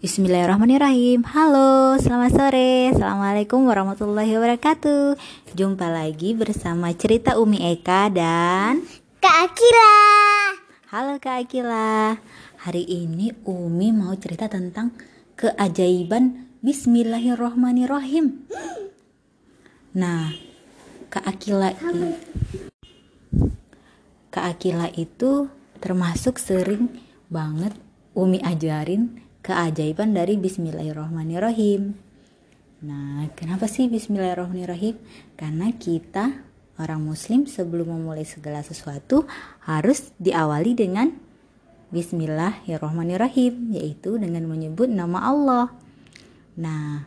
Bismillahirrahmanirrahim. Halo, selamat sore. Assalamualaikum warahmatullahi wabarakatuh. Jumpa lagi bersama cerita Umi Eka dan Kak Akila. Halo Kak Akila. Hari ini Umi mau cerita tentang keajaiban Bismillahirrahmanirrahim. Nah, Kak Akila Kak Akila itu termasuk sering banget Umi ajarin keajaiban dari Bismillahirrahmanirrahim. Nah, kenapa sih Bismillahirrahmanirrahim? Karena kita orang Muslim sebelum memulai segala sesuatu harus diawali dengan Bismillahirrahmanirrahim, yaitu dengan menyebut nama Allah. Nah,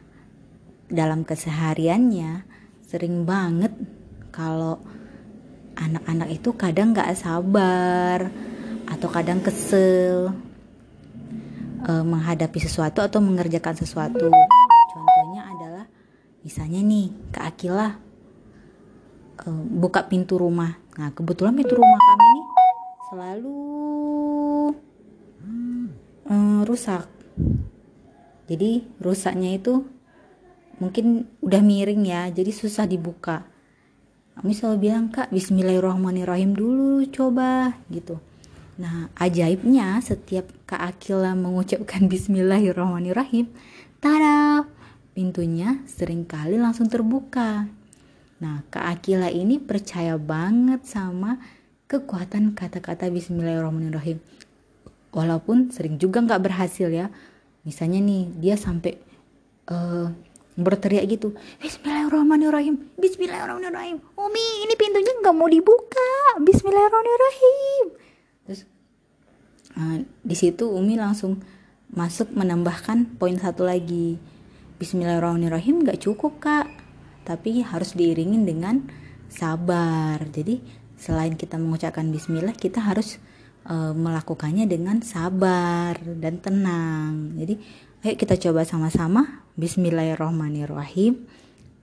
dalam kesehariannya sering banget kalau anak-anak itu kadang gak sabar atau kadang kesel uh, menghadapi sesuatu atau mengerjakan sesuatu. Contohnya adalah misalnya nih Kak Akila uh, buka pintu rumah. Nah kebetulan pintu rumah kami ini selalu uh, rusak. Jadi rusaknya itu mungkin udah miring ya, jadi susah dibuka. Kami selalu bilang kak Bismillahirrahmanirrahim dulu coba gitu Nah, ajaibnya setiap Kak Akila mengucapkan Bismillahirrahmanirrahim, tada, pintunya sering kali langsung terbuka. Nah, Kak Akila ini percaya banget sama kekuatan kata-kata Bismillahirrahmanirrahim. Walaupun sering juga nggak berhasil ya. Misalnya nih, dia sampai uh, berteriak gitu Bismillahirrahmanirrahim Bismillahirrahmanirrahim Umi ini pintunya nggak mau dibuka Bismillahirrahmanirrahim terus uh, di situ Umi langsung masuk menambahkan poin satu lagi. Bismillahirrahmanirrahim gak cukup kak. Tapi harus diiringin dengan sabar. Jadi selain kita mengucapkan Bismillah kita harus uh, melakukannya dengan sabar dan tenang. Jadi ayo kita coba sama-sama. Bismillahirrahmanirrahim.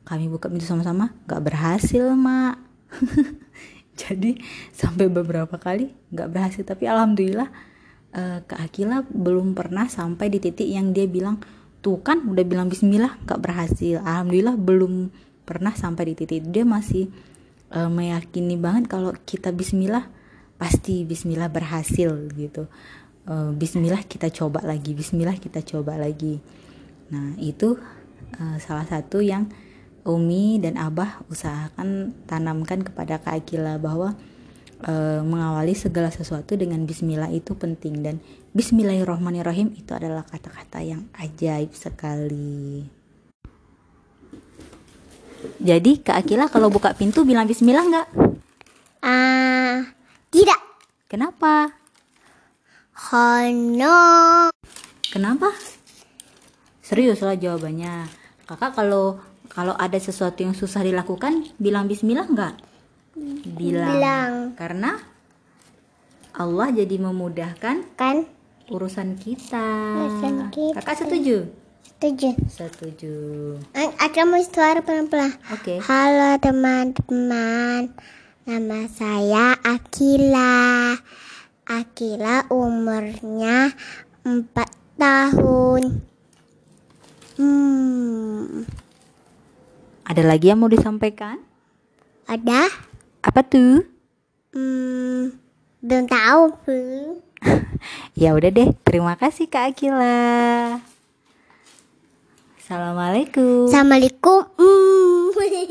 Kami buka pintu sama-sama. Gak berhasil mak jadi sampai beberapa kali nggak berhasil. Tapi alhamdulillah uh, Kak Akila belum pernah sampai di titik yang dia bilang tuh kan udah bilang Bismillah nggak berhasil. Alhamdulillah belum pernah sampai di titik. Dia masih uh, meyakini banget kalau kita Bismillah pasti Bismillah berhasil gitu. Uh, Bismillah kita coba lagi Bismillah kita coba lagi. Nah itu uh, salah satu yang Umi dan Abah usahakan tanamkan kepada Kak Akila bahwa e, mengawali segala sesuatu dengan bismillah itu penting dan bismillahirrahmanirrahim itu adalah kata-kata yang ajaib sekali. Jadi Kak Akila kalau buka pintu bilang bismillah nggak? Ah, uh, tidak. Kenapa? Karena. Kenapa? Serius lah jawabannya. Kakak kalau kalau ada sesuatu yang susah dilakukan bilang bismillah enggak bilang, bilang. karena Allah jadi memudahkan kan? urusan kita. urusan kita. Kakak setuju? Setuju. Setuju. Ada mau suara pelan-pelan. Oke. Okay. halo teman-teman. Nama saya Akila. Akila umurnya empat tahun. Hmm ada lagi yang mau disampaikan? Ada. Apa tuh? Hmm, belum tahu. ya udah deh, terima kasih Kak Akila. Assalamualaikum. Assalamualaikum. Hmm.